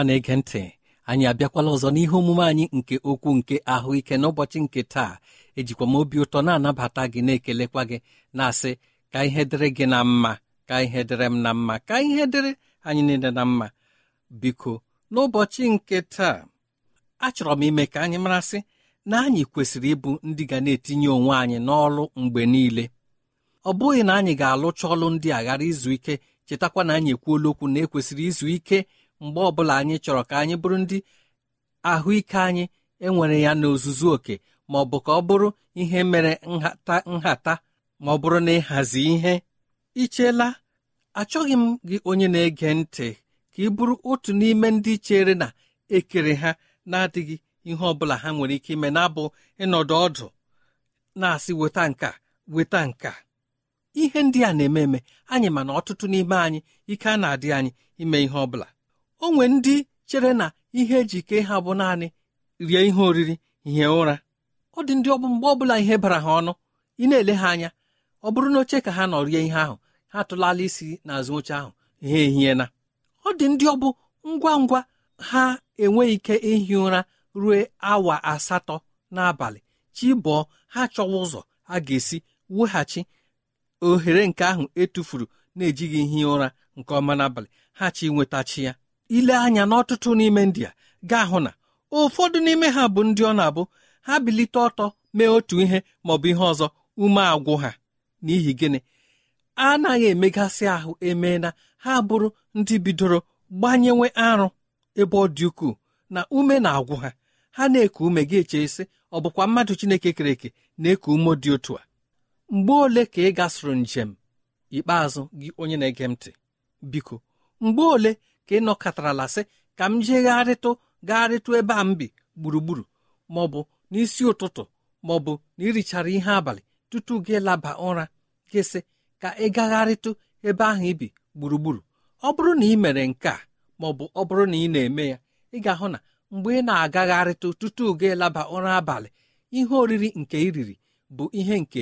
Ọma na-ege ntị anyị abịakwala ọzọ n'ihe omume anyị nke okwu nke ahụike n'ụbọchị nke taa. Ejikwa m obi ụtọ na-anabata gị na-ekelekwa gị na-asị ka ihe dịrị gị na mma ka ihe dịrị m na mma ka ihe dịrị anyị niile na mma. Biko n'ụbọchị nke taa achọrọ m ime ka anyị marasị na anyị kwesịrị ịbụ ndị ga na-etinye onwe anyị n'ọlụ mgbe niile. Ọ bụghị na anyị ga-alụcha ọlụ ndị a ghara izu ike chetakwa na anyị ekwuola okwu na ekwesịrị izu ike mgbe ọbụla anyị chọrọ ka anyị bụrụ ndị ahụike anyị enwere ya n'ozuzu oke ma ọ bụ ka ọ bụrụ ihe mere nhata nhata ma ọ bụrụ na ịhazi ihe. Ichela achọghị m gị onye na-ege ntị ka ị bụrụ otu n'ime ndị chere na ekere ha na-adịghị ihe ọ bụla ha nwere ike ime na-abụ ịnọdụ ọdụ na-asị weta nka weta nka ihe ndị a na-eme eme anyị mana ọtụtụ n'ime anyị ike a na-adị anyị ime ihe ọ bụla o nwee ndị chere na ihe ejike ha bụ naanị rie ihe oriri hie ụra. Ọ dị ndị ọbụ mgbe ọbụla ihe bara ha ọnụ. Ị na-ele ha anya. Ọ bụrụ na oche ka ha nọ rie ihe ahụ ha tụlala isi n'azụ oche ahụ. Ha ehie na ọ dị ndị ọbụ ngwa ngwa ha enweghị ike ihi ụra ruo awa asatọ n'abalị. Chi bọọ ha chọwa ụzọ a ga-esi weghachi ohere nke ahụ etufuru na-ejighị ihe ụra nke ọma n'abalị. Ha chi nwetachi ya. Ile anya n'ọtụtụ n'ime ndị a gaa hụ na ụfọdụ n'ime ha bụ ndị ọ na-abụ ha bilite ọtọ mee otu ihe maọbụ ihe ọzọ ume agwụ ha. N'ihi gịnị? Anaghị emegasị ahụ emee na ha bụrụ ndị bidoro gbanyewe arụ ebe ọ dị ukwuu na ume na-agwụ ha. Ha na-eku ume gị eche isi ọ bụkwa mmadụ Chineke kere eke na-eku ume dị otu a. Mgbe ole ka ị gasịrị njem? Ikpeazụ gị onye na-ege ntị. Biko mgbe ole ka ị nọkọtarala sị ka m jegharịtụ gagharịtụ ebe a m bi gburugburu ma ọ bụ n'isi ụtụtụ ma ọ na irichara ihe abalị tutu gị laba ụra gị sị ka ị gagharịtụ ebe ahụ ibi gburugburu. Ọ bụrụ na ị mere nke a ma ọ bụ ọ bụrụ na ị na-eme ya ị ga-ahụ na mgbe ị na-agagharịtụ tutu gị laba ụra abalị ihe oriri nke ị riri bụ ihe nke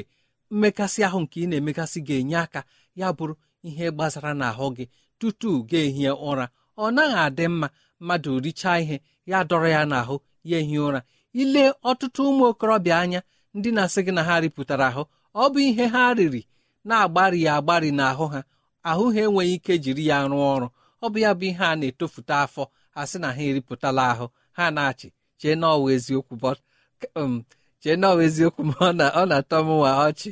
mmekasị ahụ nke ị na-emegasị ga-enye aka ya bụrụ ihe gbasara n'ahụ gị tutu ga-ehie ụra. Ọ naghị adị mma mmadụ richaa ihe ya dọrọ ya n'ahụ ya ehie ụra. Ile ọtụtụ ụmụ okorobịa anya ndị na-asị gị na ha ripụtara ahụ ọ bụ ihe ha riri na-agbari ya agbari n'ahụ ha. Ahụ ha enweghị ike jiri ya rụọ ọrụ. Ọ bụ ya bụ ihe a na-etofute afọ a sị na ha eripụtala ahụ. Ha na-achị chee na ọwa um, eziokwu ma ọ na-atọ m nwa ọchị.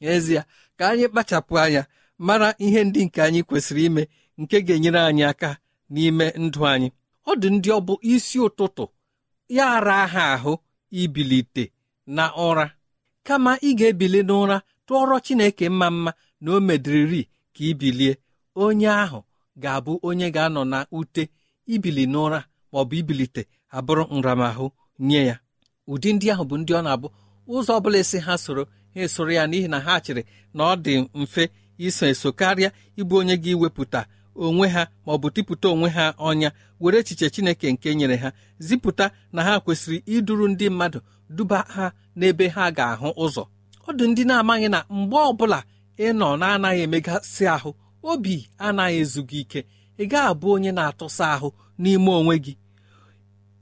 N'ezie ka anyị kpachapụ anya mara ihe ndị nke anyị kwesịrị ime nke ga-enyere anyị aka. N'ime ndụ anyị. Ọ dị ndị ọ bụ isi ụtụtụ. Ya ara ha ahụ ibilite na ụra kama ị ga-ebili n'ụra tụọrọ Chineke mma mma na o mediriri ka ibilie. Onye ahụ ga-abụ onye ga-anọ na ute ibili n'ụra maọbụ ibilite abụrụ nramahụ nye ya. Ụdị ndị ahụ bụ ndị ọ na-abụ. Ụzọ ọ bụla esi ha soro ha esoro ya n'ihi na ha chịrị na ọ dị mfe iso eso karịa ịbụ onye gị wepụta onwe ha ma ọ bụ tipụta onwe ha ọnya were echiche Chineke nke nyere ha zipụta na ha kwesịrị iduru ndị mmadụ duba ha n'ebe ha ga-ahụ ụzọ. Ọ dị ndị na-amaghị na mgbe ọbụla ịnọ na-anaghị emegasị ahụ obi anaghị ezu gị ike. Ị ga-abụ onye na-atụsa ahụ n'ime onwe gị.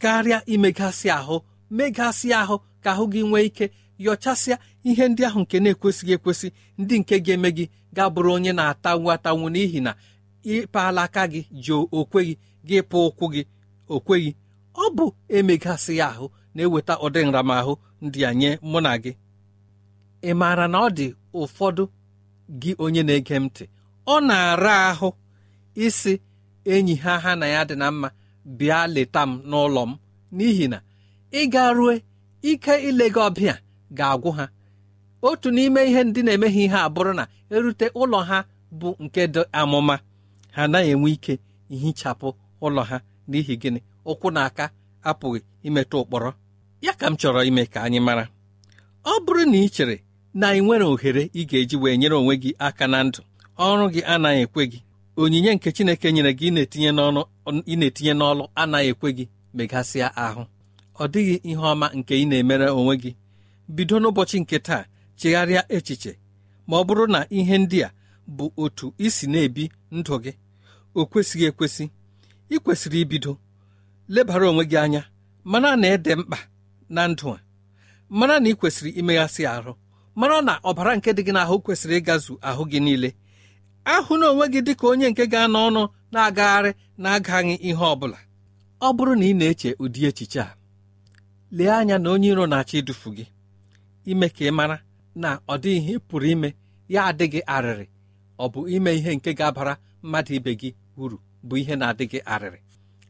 Karịa imegasị ahụ megasị ahụ ka ahụ gị nwee ike yọchasịa ihe ndị ahụ nke na-ekwesịghị ekwesị ndị nke ga-eme gị ga-bụrụ onye na-atanwu atanwu n'ihi na ịpala aka gị ji okweghị gị pụ ụkwụ gị okweghị ọ bụ emegasị ya ahụ na-eweta ụdị nramahụ ndị a nye mụ na gị. Ị maara na ọ dị ụfọdụ gị onye na-ege ntị? Ọ na-ara ahụ isi enyi ha ha na ya dị na mma bịa leta m n'ụlọ m. N'ihi na ịga rue ike ile gị ọbịa ga-agwụ ha. Otu n'ime ihe ndị na-eme ha ihe abụrụ na erute ụlọ ha bụ nke dị amụma. Ha anaghị enwe ike ihichapụ ụlọ ha n'ihi gịnị? Ụkwụ na aka apụghị imetụ ụkpọrọ ya ka m chọrọ ime ka anyị mara. Ọ bụrụ na ị chere na ị nwere ohere ị ga-eji wee nyere onwe gị aka na ndụ ọrụ gị anaghị ekwe gị. Onyinye nke Chineke nyere gị ị na-etinye n'ọlụ anaghị ekwe gị megasịa ahụ. Ọ dịghị ihe ọma nke ị na-emere onwe gị. Bido n'ụbọchị nke taa chegharịa echiche ma ọ bụrụ na ihe ndị a bụ otu isi na-ebi ndụ gị. O kwesịghị ekwesị. Ị kwesịrị ibido. Lebara onwe gị anya mara na ede mkpa na ndụ a. Mara na ị kwesịrị imeghasị ahụ mara na ọbara nke dị gị n'ahụ kwesịrị ịgazu ahụ gị niile. Ahụ na onwe gị dị ka onye nke ga-anọ ọnụ na-agagharị na-agaghị ihe ọ bụla. Ọ bụrụ na ị na-eche ụdị echiche a lee anya na onye iro na-achọ idufu gị. Ime ka ị mara na ọ dịghị ihe pụrụ ime ya adịghị arịrị. Ọ bụ ime ihe nke ga-abara mmadụ ibe gị uru bụ ihe na-adịghị arịrị.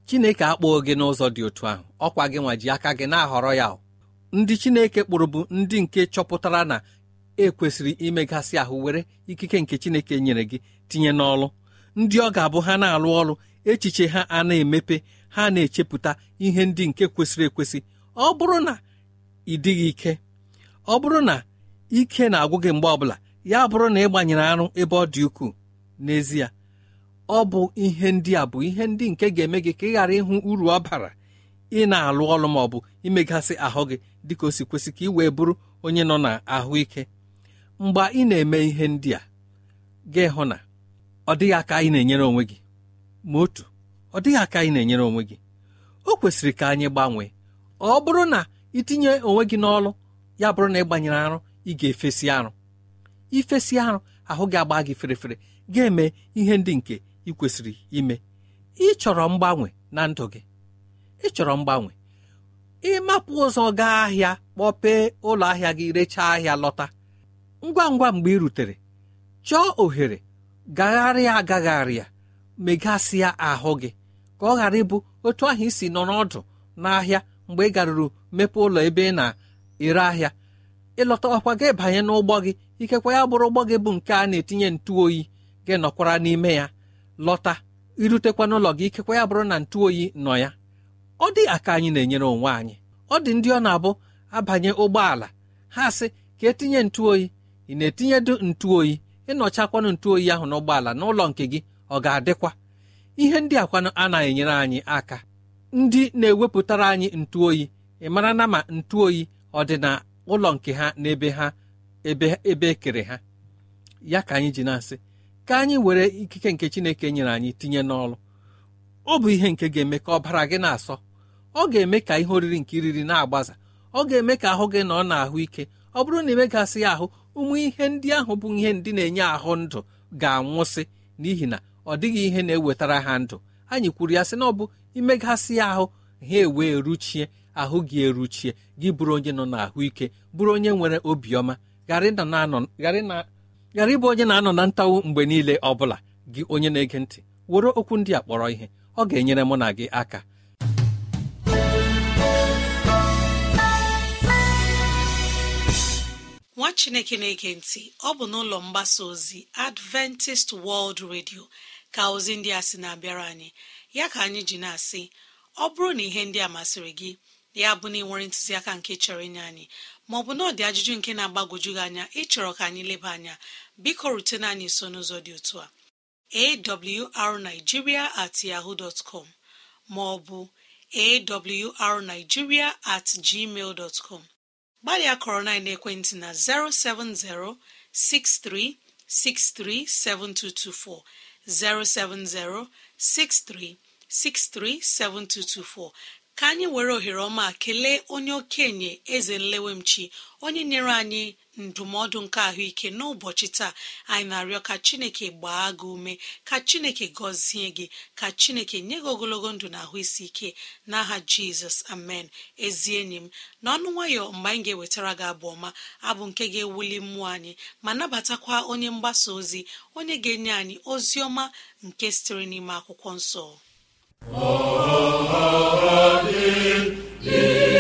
Chineke akpọghị gị n'ụzọ dị otu ahụ. Ọkwa gị nwa ji aka gị na-ahọrọ ya ndị Chineke kpụrụ bụ ndị nke chọpụtara na ekwesịrị imegasị ahụ were ikike nke Chineke nyere gị tinye n'ọlụ. Ndị ọ ga-abụ ha na-alụ ọrụ echiche ha a na-emepe ha na-echepụta ihe ndị nke kwesịrị ekwesị. Ọ bụrụ na ị dịghị ike ọ bụrụ na ike na-agwụ gị mgbe ọbụla ya bụrụ na ị gbanyere arụ ebe ọ dị ukwuu. N'ezie ọ bụ ihe ndị a bụ ihe ndị nke ga-eme gị ka ị ghara ịhụ uru ọ bara. Ị na-alụ ọrụ ma ọ bụ imegasị ahụ gị dịka o si kwesị ka ị wee bụrụ onye nọ na ahụike. Mgbe ị na-eme ihe ndị a ga-ịhụ na ọ dịghị aka anyị na-enyere onwe gị. Ma otu ọ dịghị aka anyị na-enyere onwe gị. O kwesịrị ka anyị gbanwee. Ọ bụrụ na itinye onwe gị n'ọlụ ya bụrụ na ị gbanyere arụ ị ga-efesi arụ. Ifesi arụ ahụ gị agba gị ferefere ga-eme ihe ndị nke ị kwesịrị ime ị chọrọ mgbanwe na ndụ gị. Ị chọrọ mgbanwe. Ịmapụ ụzọ gaa ahịa kpọpee ụlọ ahịa gị rechaa ahịa lọta. Ngwa ngwa mgbe ị rutere chọọ ohere gagharịa agagharịa megasịa ahụ gị ka ọ ghara ịbụ otu ahụ isi nọ n'ọdụ n'ahịa mgbe ị garuru mepee ụlọ ebe ị na-ere ahịa. Ịlọta ọkwa gị banye n'ụgbọ gị. Ikekwa ya bụrụ ụgbọ gị bụ nke a na-etinye ntụ oyi gị nọkwara n'ime ya. Lọta irutekwa n'ụlọ gị ikekwa ya bụrụ na ntụ oyi nọ ya. Ọ dị aka anyị na-enyere onwe anyị. Ọ dị ndị ọ na-abụ abanye ụgbọala. Ha sị ka etinye ntụ oyi. Ị na-etinyedu ntụ oyi ịnọchakwanụ ntụ oyi ahụ n'ụgbọala n'ụlọ nke gị ọ ga-adịkwa. Ihe ndị akwanụ anaghị enyere anyị aka. Ndị na-ewepụtara anyị ntụ oyi ị mara na ma ntụ oyi ọ dị na ụlọ nke ha n'ebe ha ebe ebe ekere ha. Ya ka anyị ji na-asị ka anyị were ikike nke chineke nyere anyị tinye n'ọrụ ọ bụ ihe nke ga-eme ka ọbara gị na-asọ. Ọ ga-eme ka ihe oriri nke iriri na-agbaza. Ọ ga-eme ka ahụ gị nọ n'ahụ ike. Ọ bụrụ na imegasị ya ahụ ụmụ ihe ndị ahụ bụ ihe ndị na-enye ahụ ndụ ga-anwụsị. N'ihi na ọ dịghị ihe na-ewetara ha ndụ. Anyị kwuru ya sị na ọ bụ imegasị ahụ ha ewee ruchie ahụ gị eruchie. Gị bụrụ onye nọ n'ahụike bụrụ onye nwere obiọma ghara ịbụ onye na-anọ na ntawu mgbe niile ọ bụla. Gị onye na-ege ntị were okwu ndị a kpọrọ ihe. Ọ ga-enyere mụ na gị aka. Nwa chineke na-ege ntị ọ bụ n'ụlọ mgbasa ozi adventist world radio ka ozi ndị a sị na-abịara anyị. Ya ka anyị ji na-asị ọ bụrụ na ihe ndị a masịrị gị ya bụ na ị nwere ntụziaka nke chọrọ inye anyị maọbụ na ọ dị ajụjụ nke na-agbagwoju gị anya ịchọrọ ka anyị leba anya biko rutena anyị nso n'ụzọ dị otu a awrnigeria at yahoo dot com maọbụ awrnigeria at gmail dot com. Gbalịa kọrọ na ekwentị na 070 6363 7224 070 6363 7224 ka anyị were ohere ọma kelee onye okenye eze nlewemchi onye nyere anyị ndụmọdụ nke ahụike n'ụbọchị taa. Anyị na-arịọ ka chineke gbaa gị ume ka chineke gọzie gị ka chineke nye gị ogologo ndụ na ahụ isi ike. N'aha jizọs amen. Ezi enyi m n'ọnụ nwayọ mgbe anyị ga-ewetara gị abụ ọma abụ nke ga-ewuli mmụọ anyị ma nabatakwa onye mgbasa ozi onye ga-enye anyị ozi ọma nke sitere n'ime akwụkwọ nsọ. Mgbe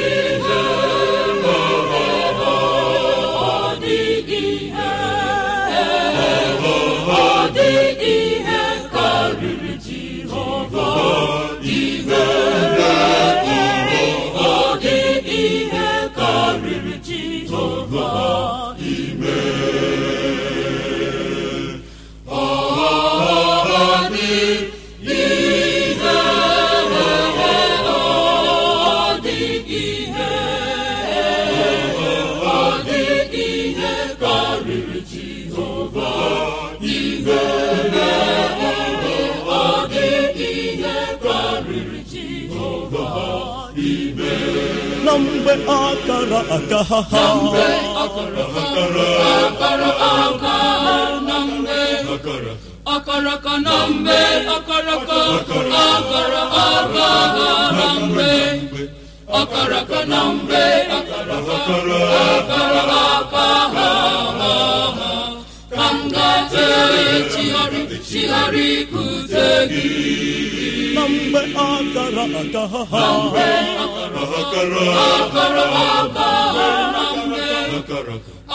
mgbe akara aka ha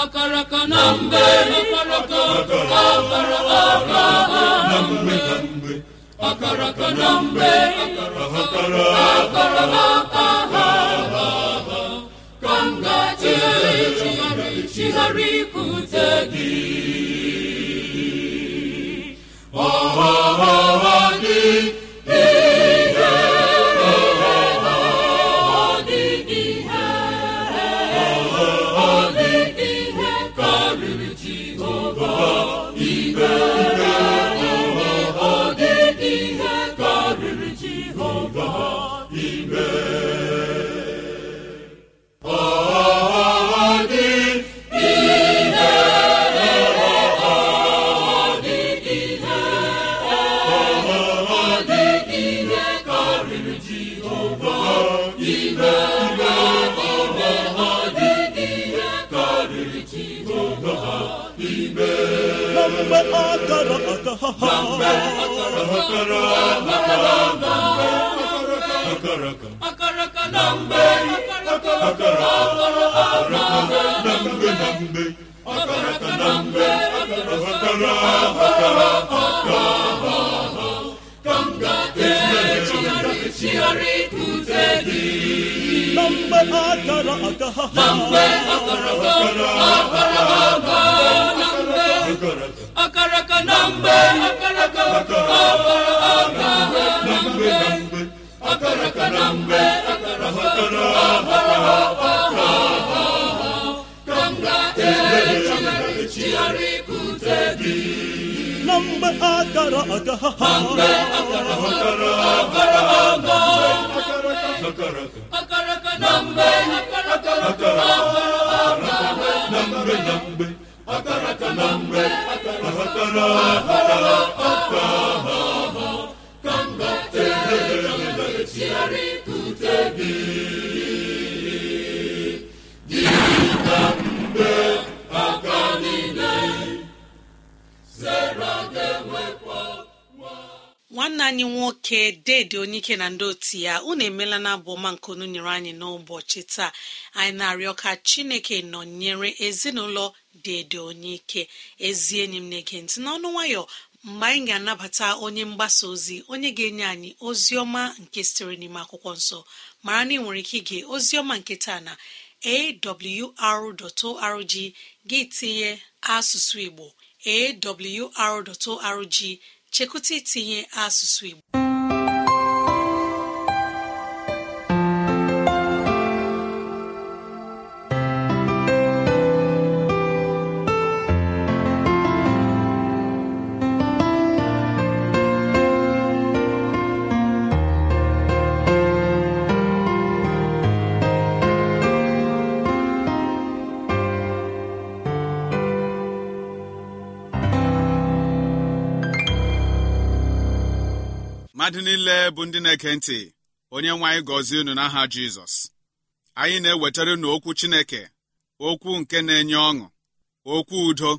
ọkọrọkọ na mgbe ọkọrọkọ akara aka ọkọrọkọ na mgbe ka m akaraka mgbe akaraka na mgbe ka m ga-echigharị ikute gị na mgbe akara aka ha akaraka na mgbe akaraka na mgbe na mgbe akaraka na mgbe akaraka na mgbe ka m ga-echere chigharị mgbe aka niile sera ga-enwekwa nwanne anyị nwoke dede onyeike na ndị otu ya unu emela na abụ ọma nke unu nyere anyị n'ụbọchị taa. Anyị na-arịọ ka chineke nọnyere ezinụlọ dede onyeike ezi enyi m na-ege ntị n'ọnụ nwayọ mgbe anyị ga-anabata onye mgbasa ozi onye ga-enye anyị ozi ọma nke sitere n'ime akwụkwọ nsọ. Mara na ị nwere ike ige ozi ọma nke taa na awr.org gị tinye asụsụ igbo awr.org chekwụta itinye asụsụ igbo. Niile bụ ndị na-ege ntị onye nwe anyị gọzie unu n'aha jizọs. Anyị na-ewetara unu okwu chineke okwu nke na-enye ọṅụ okwu udo.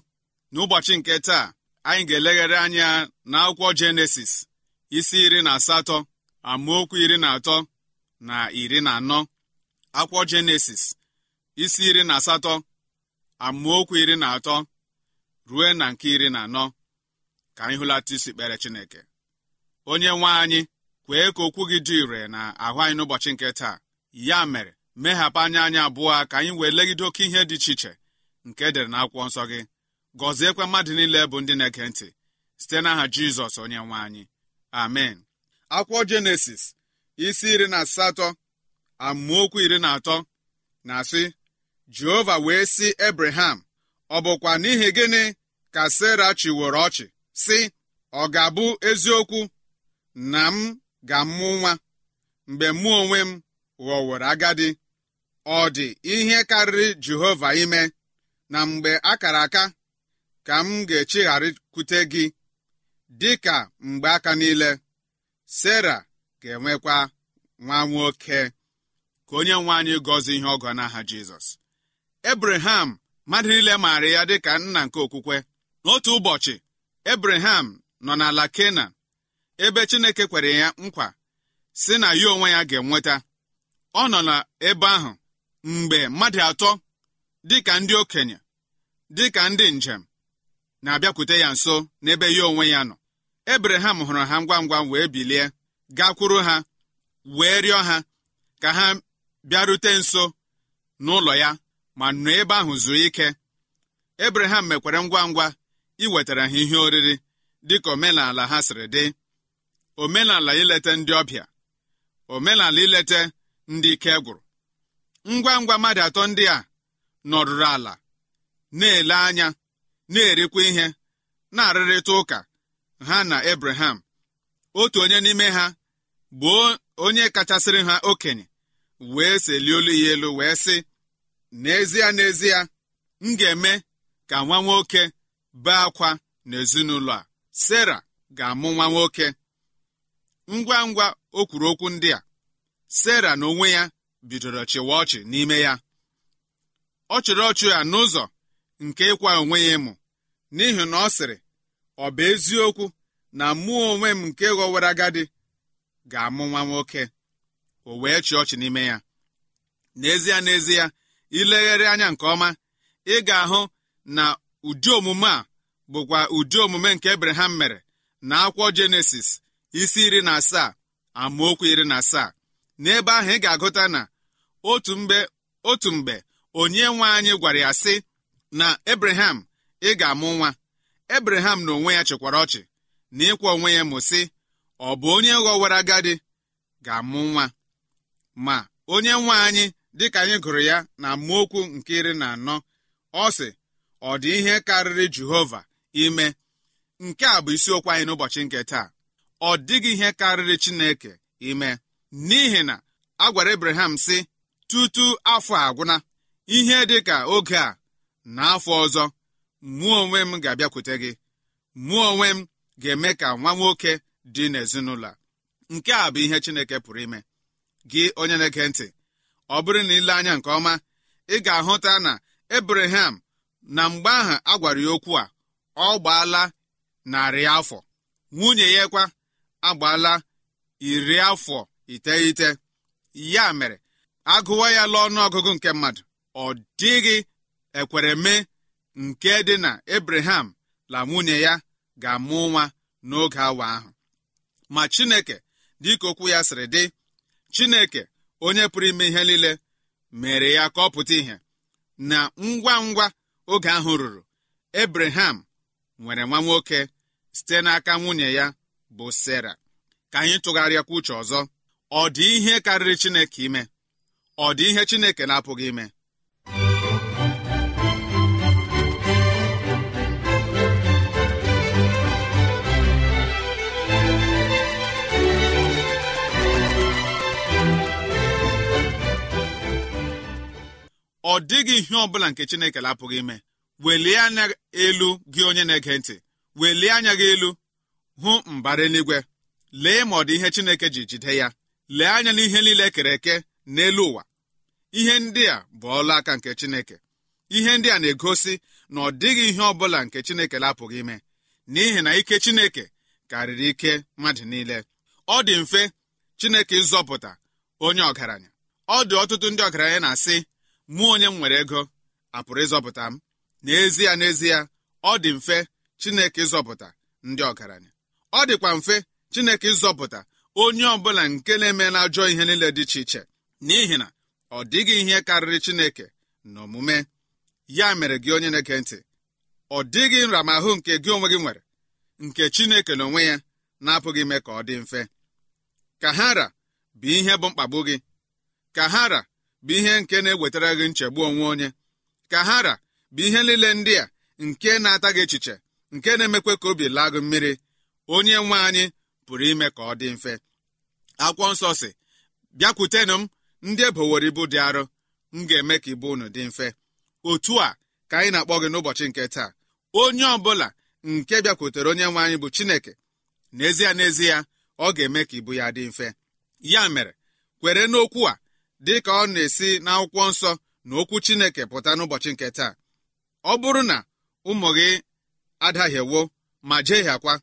N'ụbọchị nke taa anyị ga-elegharị anya n'akwụkwọ jenesis isi iri na asatọ amaokwu iri na atọ na iri na anọ. Akwụkwọ jenesis isi iri na asatọ amaokwu iri na atọ ruo na nke iri na anọ. Ka anyị hụlata isi kpere chineke. Onye nwe anyị kwee ka okwu gị dị ire na ahụ anyị n'ụbọchị nke taa. Ya mere meghapụ anya anyị abụọ ka anyị wee legide oke ihe dị iche iche nke edere n'akwụkwọ nsọ gị. Gọziekwa mmadụ niile bụ ndị na-ege ntị site n'aha jizọs onye nwe anyị. Amen. Akwụkwọ jenesis isi iri na asatọ amaokwu iri na atọ na-asị jehova wee sị ebraham ọ bụkwa n'ihi gịnị ka sera chiworo ọchị sị ọ ga-abụ eziokwu na m ga-amụ nwa. Mgbe mụ onwe m ghọworo agadi ọ dị ihe karịrị jehova ime. Na mgbe a kara aka ka m ga-echigharịkwute gị. Dị ka mgbe aka niile sera ga-enwekwa nwa nwoke. Ka onye nwe anyị gọzie ihe ọgọ n'aha jizọs. Ebraham mmadụ niile maara ya dịka nna nke okwukwe. N'otu ụbọchị ebraham nọ n'ala kenan. Ebe chineke kwere ya nkwa si na ya onwe ya ga-enweta. Ọ nọ n'ebe ahụ mgbe mmadụ atọ dịka ndị okenye dịka ndị njem na-abịakwute ya nso n'ebe ya onwe ya nọ. Ebraham hụrụ ha ngwa ngwa wee bilie gakwuru ha wee rịọ ha ka ha bịarute nso n'ụlọ ya ma nọ ebe ahụ zuo ike. Ebraham mekwara ngwa ngwa iwetara ha ihe oriri dịka omenala ha siri dị. Omenala ileta ndị ọbịa omenala ileta ndị ike gwụrụ. Ngwa ngwa mmadụ atọ ndị a nọrụrụ ala na-ele anya na-erikwa ihe na-arịrịta ụka ha na ebraham otu onye n'ime ha bụ onye kachasịrị ha okenye wee selie olu ya elu wee sị n'ezie n'ezie m ga-eme ka nwa nwoke bee akwa n'ezinụlọ a. Sera ga-amụ nwa nwoke. Ngwa ngwa o kwuru okwu ndị a. Sera na onwe ya bidoro chịwa ọchị n'ime ya. Ọ chịrị ọchị ya n'ụzọ nke ịkwa onwe ya ịmụ n'ihi na ọ sịrị ọ bụ eziokwu na mụ onwe m nke ghọwara agadi ga-amụ nwa nwoke. O wee chị ọchị n'ime ya. N'ezie n'ezie ilegharị anya nke ọma ị ga-ahụ na ụdị omume a bụkwa ụdị omume nke ebraham mere na akwụkwọ jenesis isi iri na asaa amaokwu iri na asaa. N'ebe ahụ ị ga-agụta na otu mgbe otu mgbe onye nwe anyị gwara ya sị na ebraham ị ga-amụ nwa. Ebraham na onwe ya chịkwara ọchị na ịkwa onwe ya mụ sị ọ bụ onye ghọwara agadi ga-amụ nwa. Ma onye nwe anyị dịka anyị gụrụ ya na amaokwu nke iri na anọ ọ sị ọ dị ihe karịrị jehova ime. Nke a bụ isiokwu anyị n'ụbọchị nke taa. Ọ dịghị ihe karịrị chineke. Ime. N'ihi na a gwara ebraham sị tutu afọ agwụna ihe dị ka oge a na afọ ọzọ mụọ onwe m ga-abịakwute gị. Mụọ onwe m ga-eme ka nwa nwoke dị n'ezinụlọ a. Nke a bụ ihe chineke pụrụ ime. Gị onye na-ege ntị ọ bụrụ na ile anya nke ọma ị ga-ahụta na ebraham na mgbe ahụ a gwara ya okwu a ọ gbaala narị afọ. Nwunye ya kwa agbaala iri afọ iteghete ya mere agụwa ya lụọ ọnụọgụgụ nke mmadụ. Ọ dịghị ekwere mee nke dị na ebraham la nwunye ya ga-amụ nwa n'oge awa ahụ. Ma chineke dịka okwu ya sịrị dị chineke onye pụrụ ime ihe niile mere ya ka ọ pụta ihe na ngwa ngwa oge ahụ ruru ebraham nwere nwa nwoke site n'aka nwunye ya bụ sera. Ka anyị tụgharịakwa uche ọzọ. Ọ dị ihe karịrị chineke ime? Ọ dị ihe chineke na-apụghị ime? Ọ dịghị ihe ọ bụla nke chineke na-apụghị ime. Welie anya elu gị onye na-ege ntị. Welie anya gị elu hụ mbara eluigwe. Lee ma ọ dị ihe chineke ji jide ya. Lee anya n'ihe niile ekere eke n'elu ụwa. Ihe ndị a bụ ọlụ aka nke chineke. Ihe ndị a na-egosi na ọ dịghị ihe ọ bụla nke chineke na-apụghị ime. N'ihi na ike chineke karịrị ike mmadụ niile. Ọ dị mfe chineke ịzọpụta onye ọgaranya. Ọ dị ọtụtụ ndị ọgaranya na-asị mụ onye m nwere ego apụrụ ịzọpụta m? N'ezie n'ezie ọ dị mfe chineke ịzọpụta ndị ọgaranya. Ọ dịkwa mfe chineke ịzọpụta onye ọbụla nke na-emela ajọ ihe niile dị iche iche. N'ihi na ọ dịghị ihe karịrị chineke n'omume. Ya mere gị onye na-ege ntị ọ dịghị nramahụ nke gị onwe gị nwere nke chineke n'onwe ya na-apụghị ime ka ọ dị mfe. Ka hara bụ ihe bụ mkpagbu gị. Ka hara bụ ihe nke na-ewetara gị nchegbu onwe onye. Ka hara bụ ihe niile ndị a nke na-ata gị echiche nke na-emekwe ka obi laa gị mmiri. Onye nwe anyị pụrụ ime ka ọ dị mfe. Akwụkwọ nsọ si bịakwutenụ m ndị ebowere ibu dị arọ m ga-eme ka ibu unu dị mfe. Otu a ka anyị na-akpọ gị n'ụbọchị nke taa. Onye ọbụla nke bịakwutere onye nwe anyị bụ chineke. N'ezie n'ezie ọ ga-eme ka ibu ya dị mfe. Ya mere kwere n'okwu a dị ka ọ na-esi n'akwụkwọ nsọ na okwu chineke pụta n'ụbọchị nke taa. Ọ bụrụ na ụmụ gị adahiewo ma jehiakwa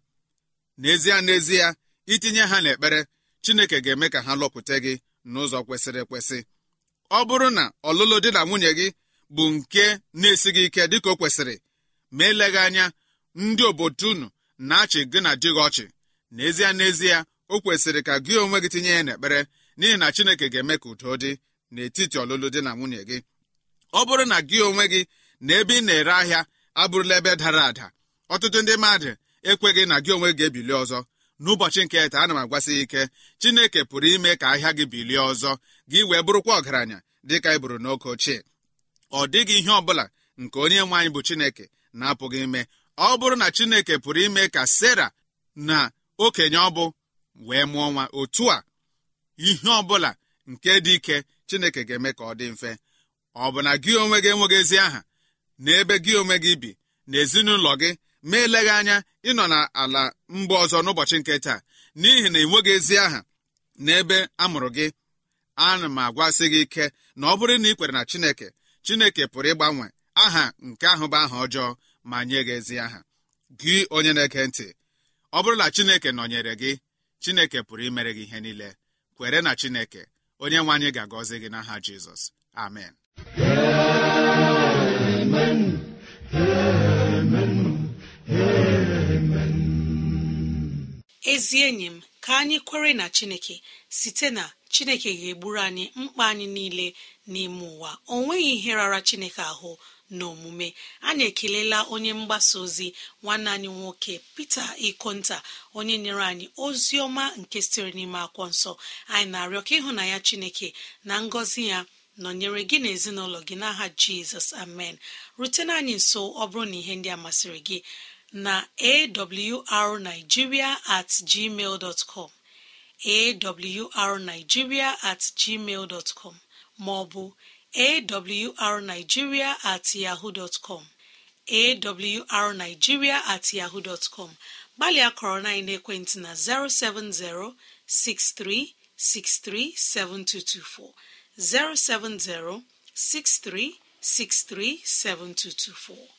n'ezie n'ezie itinye ha n'ekpere chineke ga-eme ka ha lọkwute gị n'ụzọ kwesịrị ekwesị. Ọ bụrụ na ọlụlụ di na nwunye gị bụ nke na-esighị ike dịka o kwesịrị ma eleghị anya ndị obodo unu na-achị gị na di gị ọchị. N'ezie n'ezie o kwesịrị ka gị onwe gị tinye ya n'ekpere n'ihi na chineke ga-eme ka udo dị n'etiti ọlụlụ di na nwunye gị. Ọ bụrụ na gị onwe gị na ebe ị na-ere ahịa abụrụla ebe dara ada ọtụtụ ndị mmadụ ekweghị na gị onwe ga-ebili ọzọ. N'ụbọchị nke taa ana m agwasị ike chineke pụrụ ime ka ahịa gị bilie ọzọ gị wee bụrụkwa ọgaranya dịka ị bụrụ n'oge ochie. Ọ dịghị ihe ọ bụla nke onye nwe anyị bụ chineke na-apụghị ime. Ọ bụrụ na chineke pụrụ ime ka sera na okenye ọ bụ wee mụọ nwa otu a ihe ọ bụla nke dị ike chineke ga-eme ka ọ dị mfe. Ọ bụ na gị onwe gị enweghị ezi aha na ebe gị onwe gị bi na ezinụlọ gị ma eleghị anya ịnọ n'ala mba ọzọ n'ụbọchị nke taa n'ihi na enweghị ezi aha n'ebe a mụrụ gị. Ana m agwasị gị ike na ọ bụrụ na ị kwere na chineke chineke pụrụ ịgbanwe aha nke ahụ bụ aha ọjọọ ma nye gị ezi aha. Gị onye na-ege ntị ọ bụrụ na chineke nọnyere gị chineke pụrụ imere gị ihe niile. Kwere na chineke onye nwe anyị ga-agọzi gị n'aha jizọs. Amen. Ezi enyi m ka anyị kwere na chineke site na chineke ga-egburu anyị mkpa anyị niile n'ime ụwa. O nweghị ihe rara chineke ahụ n'omume. Anyị ekelela onye mgbasa ozi nwanne anyị nwoke Pita Ikonta onye nyere anyị ozi ọma nke sitere n'ime akwụkwọ nsọ. Anyị na-arịọ ka ịhụ na ya chineke na ngọzi ya nọnyere gị na ezinụlọ gị n'aha jizọs amen. Rutena anyị nso ọ bụrụ na ihe ndị a masịrị gị na awrnigeria at gmail com. Awrnigeria at gmail com. Maọbụ awrnigeria at yahoo com. Awrnigeria at yahoo com. Gbalịa kọrọ na ekwentị na 070 6363 7224 070 6363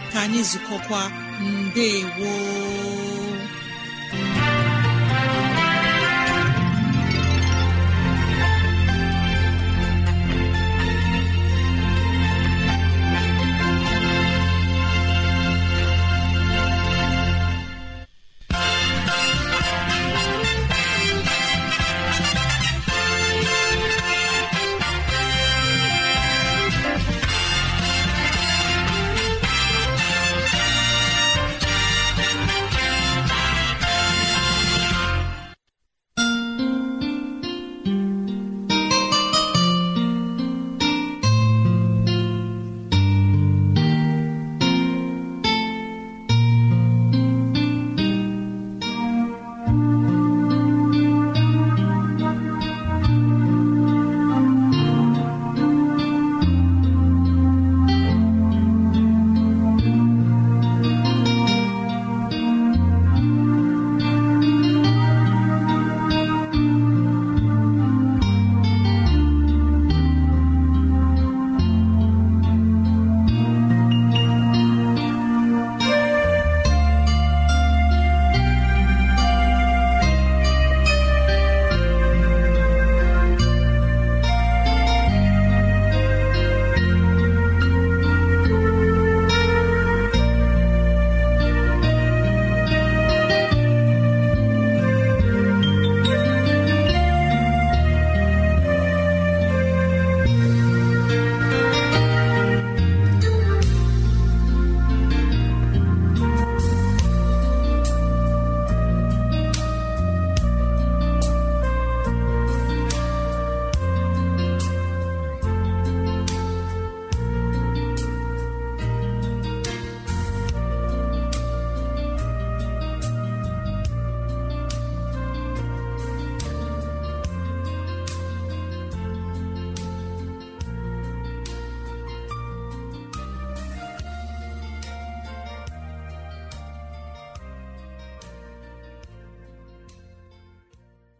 ka anyị zukọkwa mbe woo